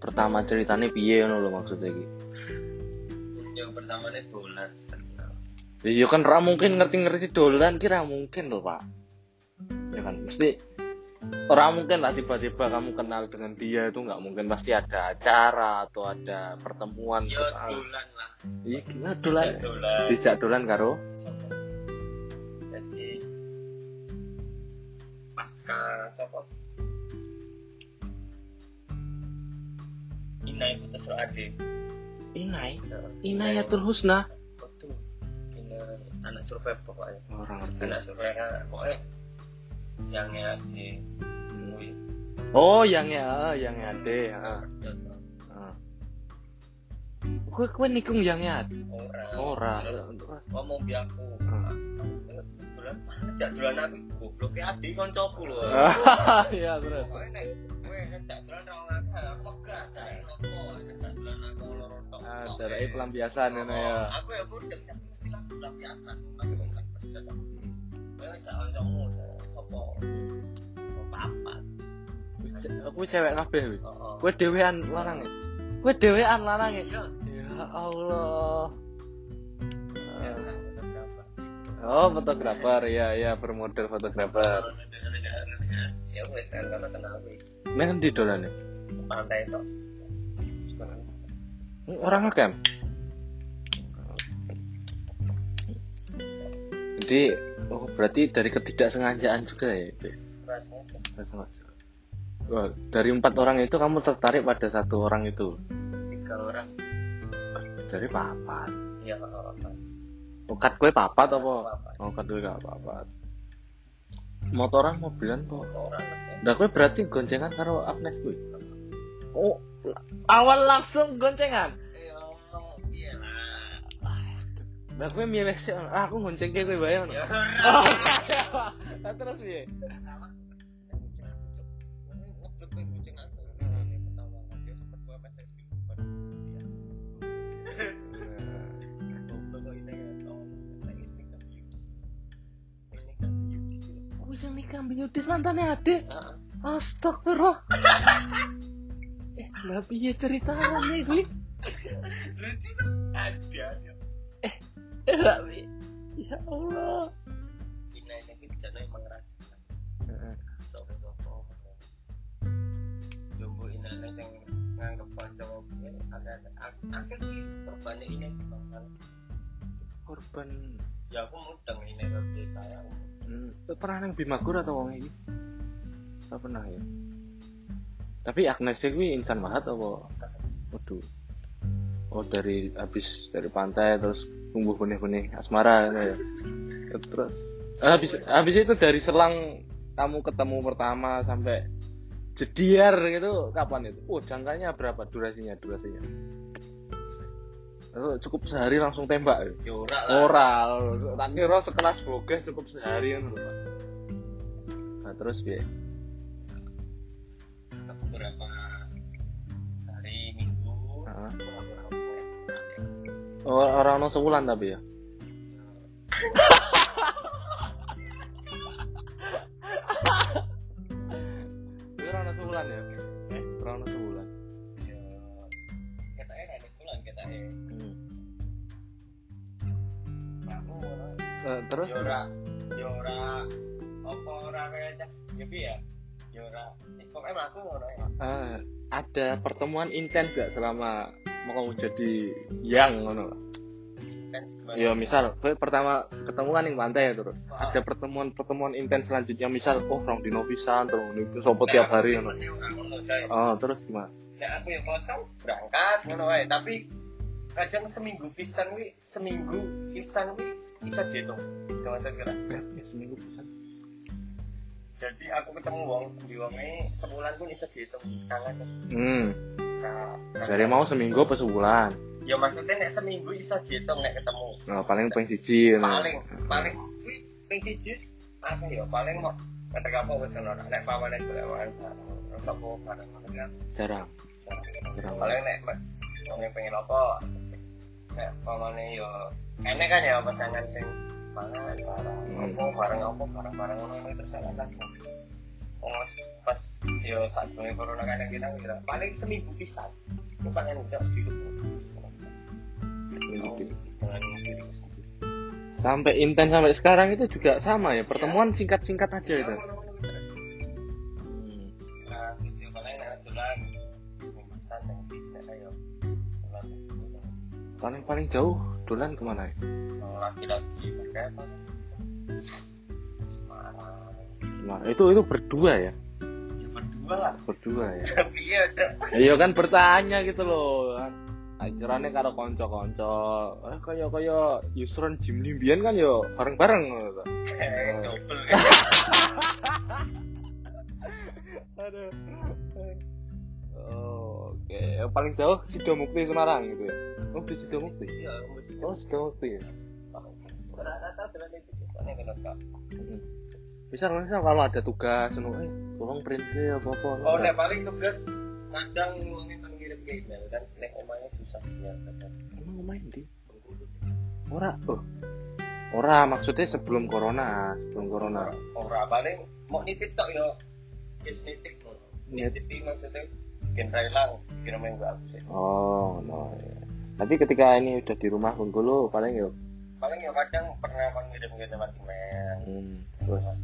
pertama ceritanya piye ngono lho maksudnya iki. yang pertama nih dolan terkenal Ya kan ra mungkin ngerti-ngerti dolan kira mungkin loh, Pak. Ya kan mesti orang mungkin lah tiba-tiba kamu kenal dengan dia itu nggak mungkin pasti ada acara atau ada pertemuan ya ah, dolan lah. Iya gimana dolan? Dijak dolan. Karo? Sopo. jadi pasca siapa Inai putus lo ade Inai? Inayatul Husna? Betul anak survei pokoknya. Orang ngerti anak survei kan pokoknya yang ya di oh yang ya yang ya ade heeh ya, kue kue nikung yang ya? Ora ora Terus ngomong bi aku. Hmm. bulan ngejak dolan aku goblok ya adi koncoku lho. Iya terus. Pokoknya nek kowe ra ngake aku loro tok. ah dari pelampiasan ini ya Aku ya tapi mesti lagu pelampiasan wong tak bener. Kowe ngejak kancamu apa? Apa apa? aku cewek kabeh wih Heeh. kue dewean lanang ya kue dewean lanang ya Iya. ya Allah Biasa fotografer. Oh, fotografer, ya, ya, bermodel fotografer. Ya wes kan kenal. Main di dolan nih. Pantai tok. Orang ngekam. Jadi, oh berarti dari ketidaksengajaan juga ya. Sengaja. Wah, dari empat orang itu kamu tertarik pada satu orang itu. tiga orang. Dari papat. Iya apa? Okat kue papat apa? Papat. Okat kue gak papat. Motoran mobilan kok. Nah, kue berarti goncengan karo Agnes kue. Oh, awal langsung goncengan. Lah. Nah, kue milih sih, ah, aku gonceng kue bayang. Ya. Nah, terus piye? gue aku gue ya kan kan sing nikah biudis mantannya Ade. Heeh. Astagfirullah. eh, lah piye ceritanya gue? lucu tuh ada ya Eh, lah piye? Ya Allah. ini ini kita emang rajin sopo sopo jumbo ini yang nganggep gue ada ada sih korbannya ini Korban ya aku mudeng ini kerja saya Hmm, pernah nang Bimagur atau wong iki? Gak pernah ya. Tapi Agnes kuwi insan banget apa? Waduh. Oh dari habis dari pantai terus tumbuh benih-benih asmara gitu ya. Terus habis habis itu dari selang kamu ketemu pertama sampai jediar gitu kapan itu? Oh jangkanya berapa durasinya durasinya? Oh, cukup sehari langsung tembak ya? ora Oral, tak kira sekelas boges cukup sehari lho, Pak. Nah, terus piye? Oh, orang ono sebulan tapi ya. Orang ono sebulan ya? Eh, orang ono sebulan. ya kita eh ada sulan kita eh Hmm. Eh, terus ya ora ya ora apa ora kayak ya ya ya ora wis pokoke aku ngono ya eh, ada pertemuan intens gak selama mau jadi yang ngono? gimana Ya misal, pertama ketemu kan ning pantai ya terus. Ada pertemuan-pertemuan intens selanjutnya misal, oh rong dino pisan terus itu sopo tiap hari ngono. Oh, terus gimana? Nek aku yang kosong berangkat ngono wae, tapi kadang seminggu pisan wi seminggu pisan wi bisa dihitung. Jangan saya kira. Ya, seminggu pisan. Jadi aku ketemu wong di wonge sebulan pun bisa dihitung tangan. Hmm, Nah, dari mau seminggu apa sebulan? ya maksudnya nek seminggu bisa dihitung nek ketemu. Nah, paling ping siji. Paling paling wi ping siji apa ya paling mau ketika apa wis ngono nek golek terus aku bareng kan jarang. Jarang. paling nek wong pengen apa nek pamane yo enek kan ya pasangan sing mangan bareng Hmm. apa bareng apa bareng bareng ngono terus saya kan wong pas yo saat mulai corona kadang kita kira paling seminggu pisan itu paling udah sedikit diriku sendiri. Sampai intens sampai sekarang itu juga sama ya pertemuan singkat-singkat aja itu. Nah, sisi paling nek dolan seminggu pisan yang tidak ayo sholat. Paling paling jauh dolan ke mana ya? Laki-laki pakai apa Semarang. itu itu berdua ya ya berdua lah berdua ya tapi ya cak iya kan bertanya gitu loh kan ajarannya karo konco-konco eh kaya kaya Yusron Jim Limbian kan yo bareng-bareng gitu. kayak double kan Aduh. Oh, oke. Paling jauh Sidomukti Semarang gitu ya. Oh, di Sidomukti. iya mesti Oh, Sidomukti ya. rata-rata itu kan Bisa kan bisa kalau ada tugas ngono eh tolong print ke apa-apa. oh nek paling tugas kadang ngomongin ngirim ke email kan nek omanya susah sinyal kadang Emang main di ora. Oh. Ora maksudnya sebelum corona, sebelum corona. ora paling mau nitip tok yo yes nitip Nit- nitip maksudnya bikin railang bikin omanya gak ya Oh, no. ya. Tapi ketika ini udah di rumah Bengkulu paling yuk. paling yo kadang pernah kon ngirim ke lewat email Hmm, terus oh.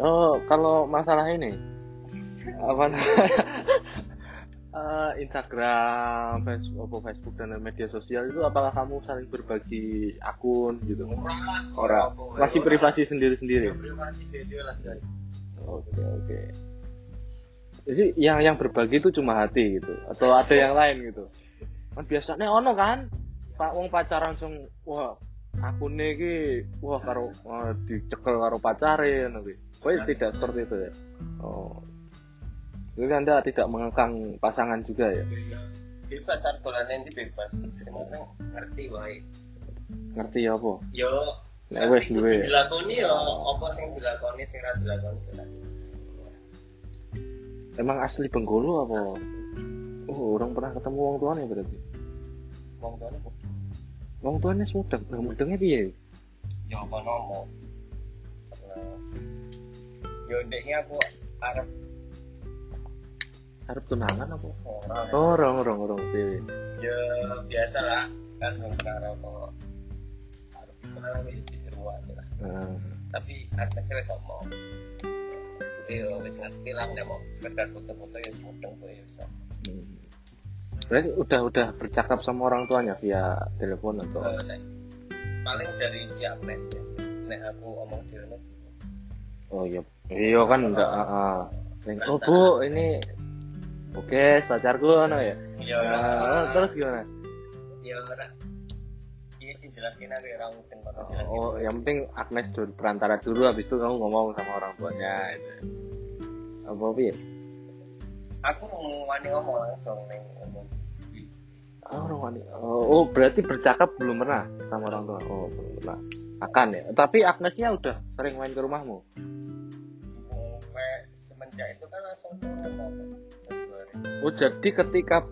Oh, kalau masalah ini apa? Eh, Instagram, Facebook, Facebook dan media sosial itu apakah kamu saling berbagi akun gitu? Ora, masih privasi sendiri-sendiri. privasi Jay. Oke, oke. Jadi yang yang berbagi itu cuma hati gitu atau ada yang lain gitu. Kan biasanya ono kan Pak wong pacaran langsung wah akune iki wah karo wah, dicekel karo pacare ngono kuwi. Kowe tidak seperti itu ya. Oh. Jadi Anda tidak mengekang pasangan juga ya? bebas saat bulan nanti bebas semuanya ngerti wae Ngerti ya apa? yo Nek wis duwe. dilakoni yo apa sing dilakoni sing ra dilakoni. Emang asli Bengkulu apa? Oh, orang pernah ketemu wong tuane berarti. wong tuane Wong tuane semudeng, nah mudengnya piye? yo apa nomo yo ndeknya aku arep Arep tunangan apa? orang. Oh, orang orang orang piye? ya biasa lah. Kan wong karo kok arep kenal wis diruak lah. Nah, tapi ada cewek sama. Yo wis ngerti lah nek mau sekedar foto-foto ya semudeng kok ya hmm. Berarti udah udah bercakap sama orang tuanya via telepon atau? Eh, nek paling dari via message nek aku omong di rumah Oh iya, iya kan enggak. ah, ah. Ning, Oh bu, ini Oke, pacarku ano ya. iya Nah, terus gimana? ya ora iya sih jelasin aja ya orang mungkin jelasin Oh, yang penting Agnes dulu perantara dulu, habis itu kamu ngomong sama orang tuanya. Gitu. Apa piye? aku mau ngomong langsung neng ngomong Oh, orang wanita. Oh, oh, berarti bercakap belum pernah sama orang tua. Oh, belum pernah. Akan ya. Tapi Agnesnya udah sering main ke rumahmu. semenjak itu kan langsung Oh, jadi ketika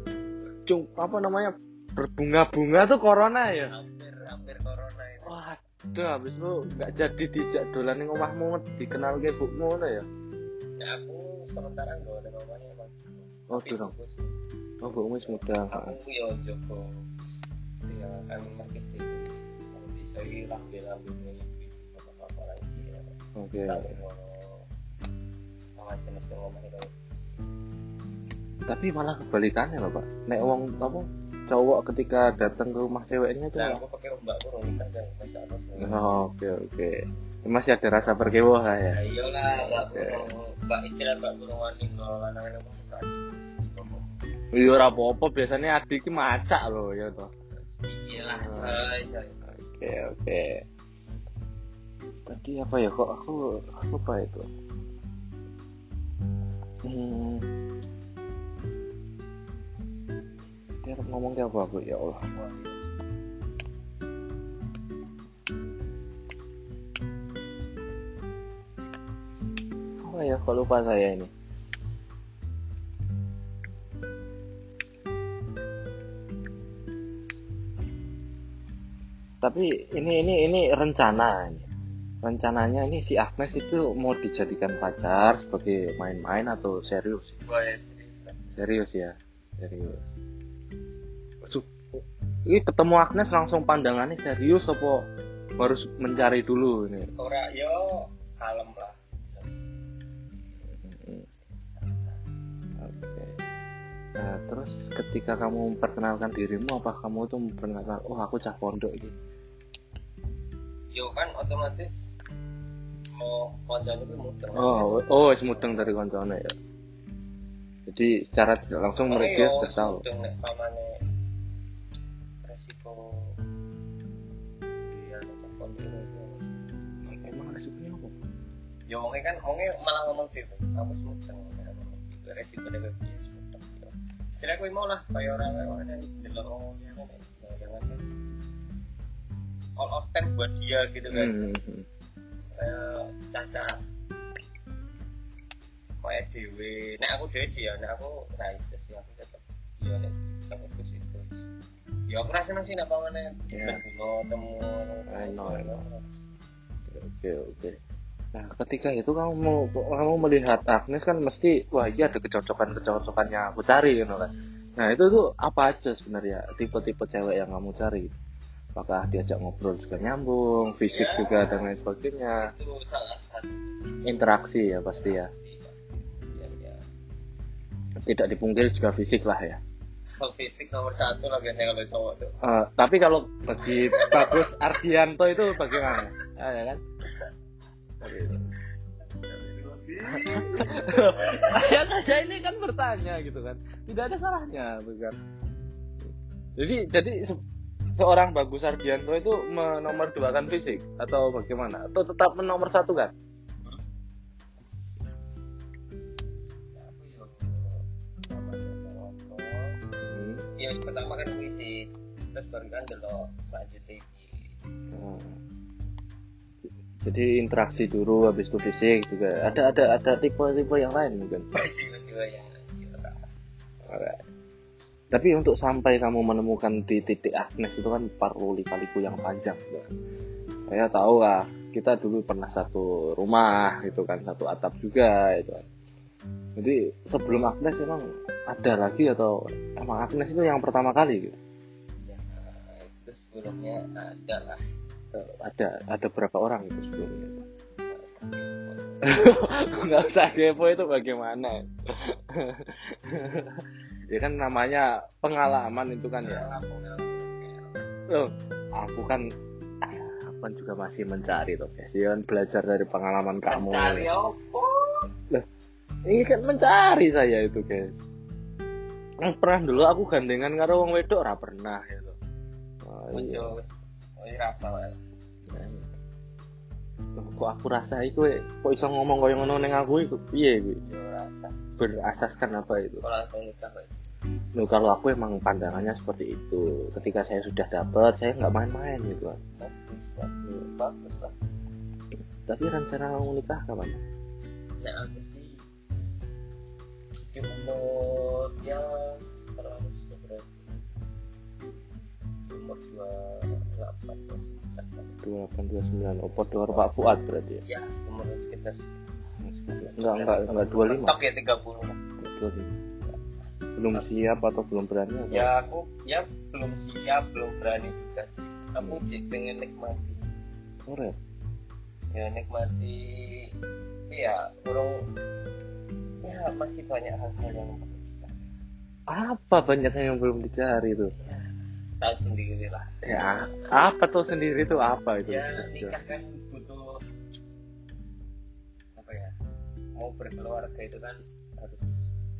cung apa namanya berbunga-bunga tuh corona ya? hampir hampir corona itu Waduh, habis itu nggak jadi dijak dolan ning omahmu dikenal ke ngono ya. Ya aku sementara nggak ada mamanya bang Oh, durung. Oh, ibumu wis muda. aku yo Joko ya kan marketing kalau bisa hilang bilang ini apa apa lagi ya Oke. Ngono sama jenis yang ngomong itu Tapi malah kebalikannya loh, Pak. Nek wong apa cowok ketika datang ke rumah ceweknya tuh nah aku pakai ombak aku masa aku seneng Oh, oke oke. Masih ada rasa berkewah lah ya. ya iyalah mbak istilah mbak burung wani kalau bisa Iya ora apa-apa, biasanya adik ki macak loh ya toh. iyalah Ah. coy coy Oke oke. Tadi apa ya kok aku lupa itu. Hmm. Dia ngomong apa aku ya Allah. Ya kok lupa saya ini. Tapi ini ini ini rencana rencananya ini si Agnes itu mau dijadikan pacar sebagai main-main atau serius Boy, serius. ya serius ini ketemu Agnes langsung pandangannya serius apa harus mencari dulu ini Ora yo kalem lah. Nah, terus ketika kamu memperkenalkan dirimu, apa kamu tuh memperkenalkan, oh aku cah pondok gitu? Yo kan otomatis mau konjane kuwi muter. Oh, oh, wis mudeng dari koncone ya. Jadi secara langsung mereka yo sudah tahu. mudeng nek pamane resiko iya nek konjane Emang resikonya apa? Yo wonge kan wonge malah ngomong dhewe. Kamu itu resiko semuteng. yo. Istilah kuwi mau lah kaya ora kaya ora delok wong liyane nek jangan kan all of ten buat dia gitu kan. Hmm, hmm. Kayak caca kayak dewe nek aku dewe sih ya nek aku ra iso sih aku tetep ya nek aku ke situ ya aku rasa sih nek pamane Ya. dino temu I know. Oke, oke. Nah, ketika itu kamu mau kamu melihat Agnes kan mesti wah iya ada kecocokan-kecocokan yang aku cari gitu kan. Nah, itu tuh apa aja sebenarnya tipe-tipe cewek yang kamu cari? Apakah diajak ngobrol juga nyambung, fisik Ya. juga dan lain sebagainya, itu salah satu interaksi ya pasti ya. sih pasti ya ya Tidak dipungkiri juga fisik lah ya. kalau fisik nomor satu lah biasanya kalau cowok tuh Eh, tapi kalau bagi Bagus Ardianto itu bagaimana? Ah, ya kan? Ya saja ini kan bertanya gitu kan tidak ada salahnya bukan jadi jadi se- seorang bagus Ardianto itu menomor dua kan fisik atau bagaimana atau tetap menomor satu kan aku yo namanya cowok Hmm. ya pertama kan fisik terus baru kan delok selanjutnya Hmm. Jadi interaksi dulu habis itu fisik juga ada ada ada tipe-tipe yang lain mungkin. Tapi untuk sampai kamu menemukan di titik Agnes itu kan perlu lika-liku yang panjang. kan. Saya tahu lah, kita dulu pernah satu rumah gitu kan, satu atap juga itu kan. Jadi sebelum Agnes emang ada lagi atau emang Agnes itu yang pertama kali gitu? ya itu sebelumnya ada lah Eh, Ada ada berapa orang itu sebelumnya? Nggak usah kepo itu bagaimana? ya kan namanya pengalaman itu kan ya. Loh, aku kan aku kan juga masih mencari tuh guys. Ya kan belajar dari pengalaman kamu. cari apa Ini kan mencari saya itu guys. Yang pernah dulu aku gandengan karo wong wedok ora pernah gitu. Oh, iya. Rasa wae Kok aku rasa iku kok iso ngomong koyo ngono ning aku iku piye rasa Berasaskan apa itu? kalau langsung nikah wae Loh, kalau aku emang pandangannya seperti itu. Ketika saya sudah dapat, saya nggak main-main gitu kan. bagus bagus bagus lah Tapi rencana mau nikah kapan? nah aku sih di umur yang sudah berarti umur dua delapan dua 28 29 opo dua Pak Fuad berarti ya. ya umur sekitar Enggak enggak enggak 25. tok ya tiga puluh 25. Belum siap atau belum berani atau? ya aku ya belum siap belum berani juga sih aku sih pengen nikmati Korek. ya nikmati iya kurang ya masih banyak hal-hal yang perlu dicari Apa banyak yang belum dicari tuh? Tahu sendiri lah Ya, apa tuh sendiri tuh apa itu? ya nikah kan butuh apa ya mau berkeluarga itu kan harus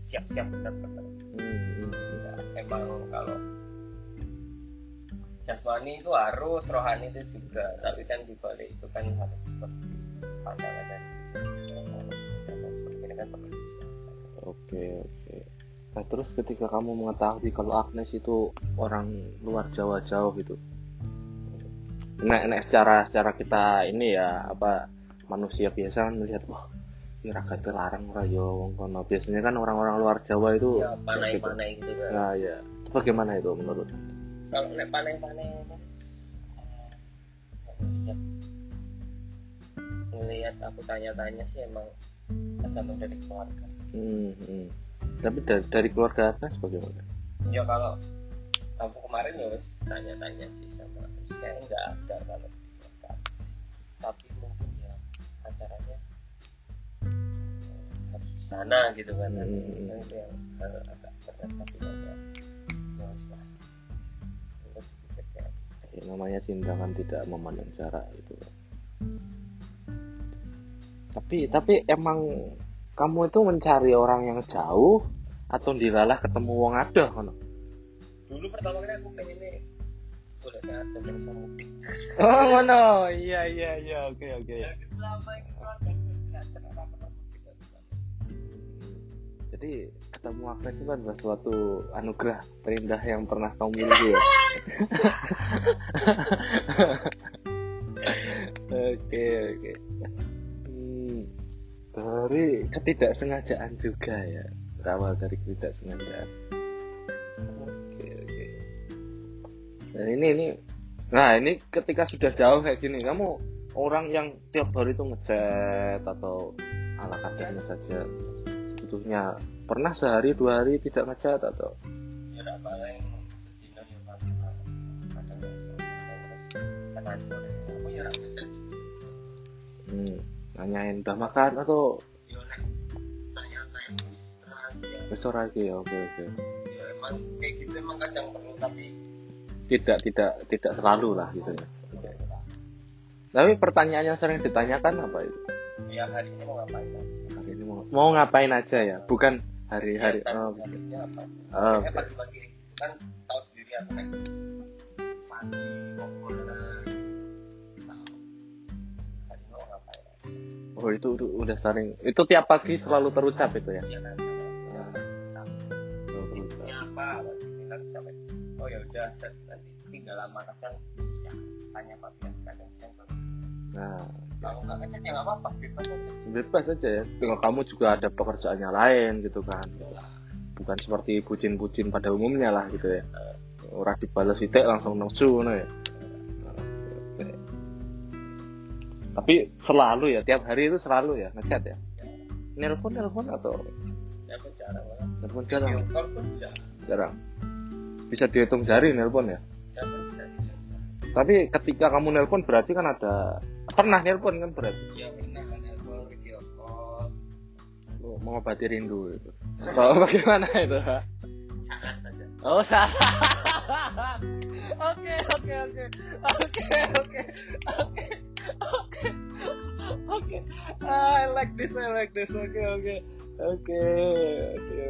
siap-siap benar-benar Hmm, hmm, hmm. ya, emang kalau jasmani itu harus rohani itu juga tapi kan di balik itu kan harus seperti pandangan dari sebagainya kan. Oke, oke. Nah, terus ketika kamu mengetahui kalau Agnes itu orang luar Jawa jauh gitu. Nah, nah secara secara kita ini ya apa manusia biasa kan melihat wah ini raga larang ora yo wong kono. Biasanya kan orang-orang luar Jawa itu ya panai-panai gitu kan Nah, ya. Itu bagaimana itu menurut? kalau nek panai-panai itu eh, ya, aku tanya-tanya sih emang tergantung dari keluarga hmm, hmm. Tapi dari, dari keluarga Agnes bagaimana? Ya kalau aku kemarin ya wes tanya-tanya sih sama saya nggak ada kalau tapi mungkin ya acaranya eh, harus di sana gitu kan. Hmm. Nah, itu yang hal agak berat tapi ya. Ya wes lah. Kayak ya, namanya cinta kan tidak memandang jarak gitu. Tapi tapi emang kamu itu mencari orang yang jauh atau dilalah ketemu wong adoh kono dulu pertama kali aku pengen ini. Udah sehat dan bisa mudik. Oh ngono. Iya iya iya. Oke oke. Selama ini aku selama ini. jadi ketemu Agnes itu adalah suatu anugerah terindah yang pernah kamu miliki ya? Oke oke. Hmm, dari ketidaksengajaan juga ya. Berawal dari ketidaksengajaan. Oke oke. Dan ini ini nah ini ketika sudah jauh kayak gini kamu orang yang tiap hari itu ngechat atau ala kadarnya saja butuhnya pernah sehari dua hari tidak ngechat atau? Ya paling sedina ya kadang ya sore aku ya hmm, nanyain udah makan atau ya besok lagi ya oke oke ya emang kayak gitu emang kadang perlu tapi tidak tidak tidak selalu lah gitu ya tapi pertanyaan yang sering ditanyakan apa itu ya hari ini mau ngapain aja hari ini mau, mau ngapain aja ya bukan hari-hari Ya, oh, targetnya apa oh, oke. pagi-pagi kan tahu sendiri aku kan pagi oh itu, itu udah sering itu tiap pagi selalu terucap itu ya? Ya ya, apa? Nanti sampai oh ya udah set, nanti tinggal lama kadang ya tanya apa biar kadang sempel nah kalau nggak ngechat ya nggak apa-apa bebas aja. bebas aja ya. Kalau kamu juga ada pekerjaannya lain gitu kan. Yalah. bukan seperti bucin-bucin pada umumnya lah gitu ya. Orang dibalas sitik langsung nafsu no ya tapi selalu ya tiap hari itu selalu ya ngechat ya? Nelpon nelpon atau? Aku jarang nelpon jarang. Pun jarang. Jarang. Bisa dihitung jari nelpon ya? Bisa tapi ketika kamu nelpon berarti kan ada pernah nelpon kan berarti? Ya pernah call video call. Oh, mengobati rindu itu. Oh, bagaimana itu? Sangat saja. Oh salah. Oke oke oke. Oke oke oke oke. Oke. I like this I like this. Oke oke. Oke oke.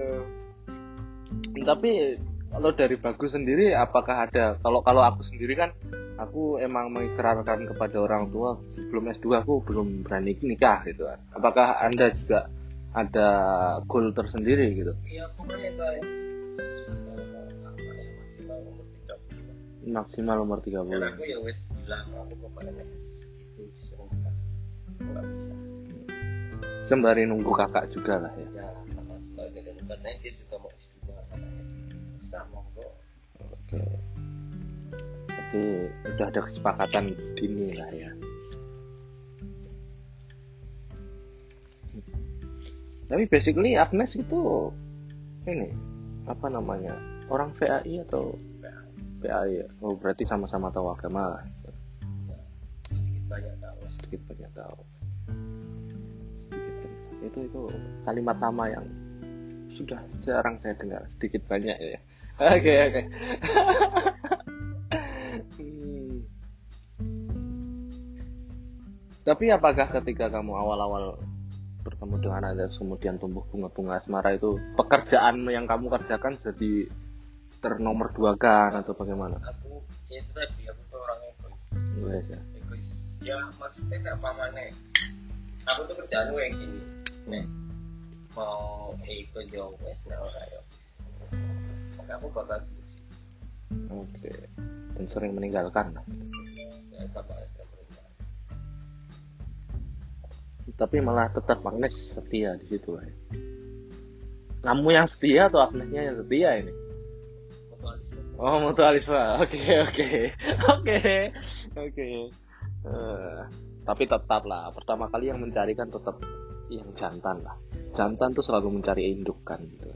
Tapi kalau dari bagus sendiri apakah ada? Kalau kalau aku sendiri kan aku emang mengikrarkan kepada orang tua sebelum S2 aku belum berani nikah gitu kan. Apakah anda juga ada goal tersendiri gitu? Iya itu ya apa ya maksimal umur tiga puluh. Maksimal umur 30 dan aku ya wes bilang aku wes nggak bisa. Sembari nunggu kakak juga lah ya. Ya karena sebagai katanya dia juga mau S2 katanya bisa monggo. Oke. Tapi udah ada kesepakatan dini lah ya. Tapi basically Agnes itu ini apa namanya? Orang VAI atau PAI ya? Oh berarti sama-sama tahu agama lah banyak tahu sedikit banyak tahu sedikit banyak. itu itu kalimat lama yang sudah jarang saya dengar sedikit banyak ya oke oke Hmm. tapi apakah ketika kamu awal-awal bertemu dengan anda kemudian tumbuh bunga-bunga asmara itu pekerjaan yang kamu kerjakan jadi ternomor dua kan atau bagaimana? aku ya itu tadi aku tuh orang egois Enggak ya. Ya maksudnya nggak pamane aku tuh kerjaan gue kayak gini nih mau ikut jauh wes nah ora ya Maka aku bakal Oke. Dan sering meninggalkan. ya bakal sebenarnya Tapi malah tetap Agnes setia di situ lah. ya. Kamu yang setia atau Agnesnya yang setia ini? mutualisme Oh mutualisme. Oke oke oke oke. Eh, tapi tetap lah pertama kali yang mencari kan tetap yang jantan lah. Jantan tuh selalu mencari induk kan gitu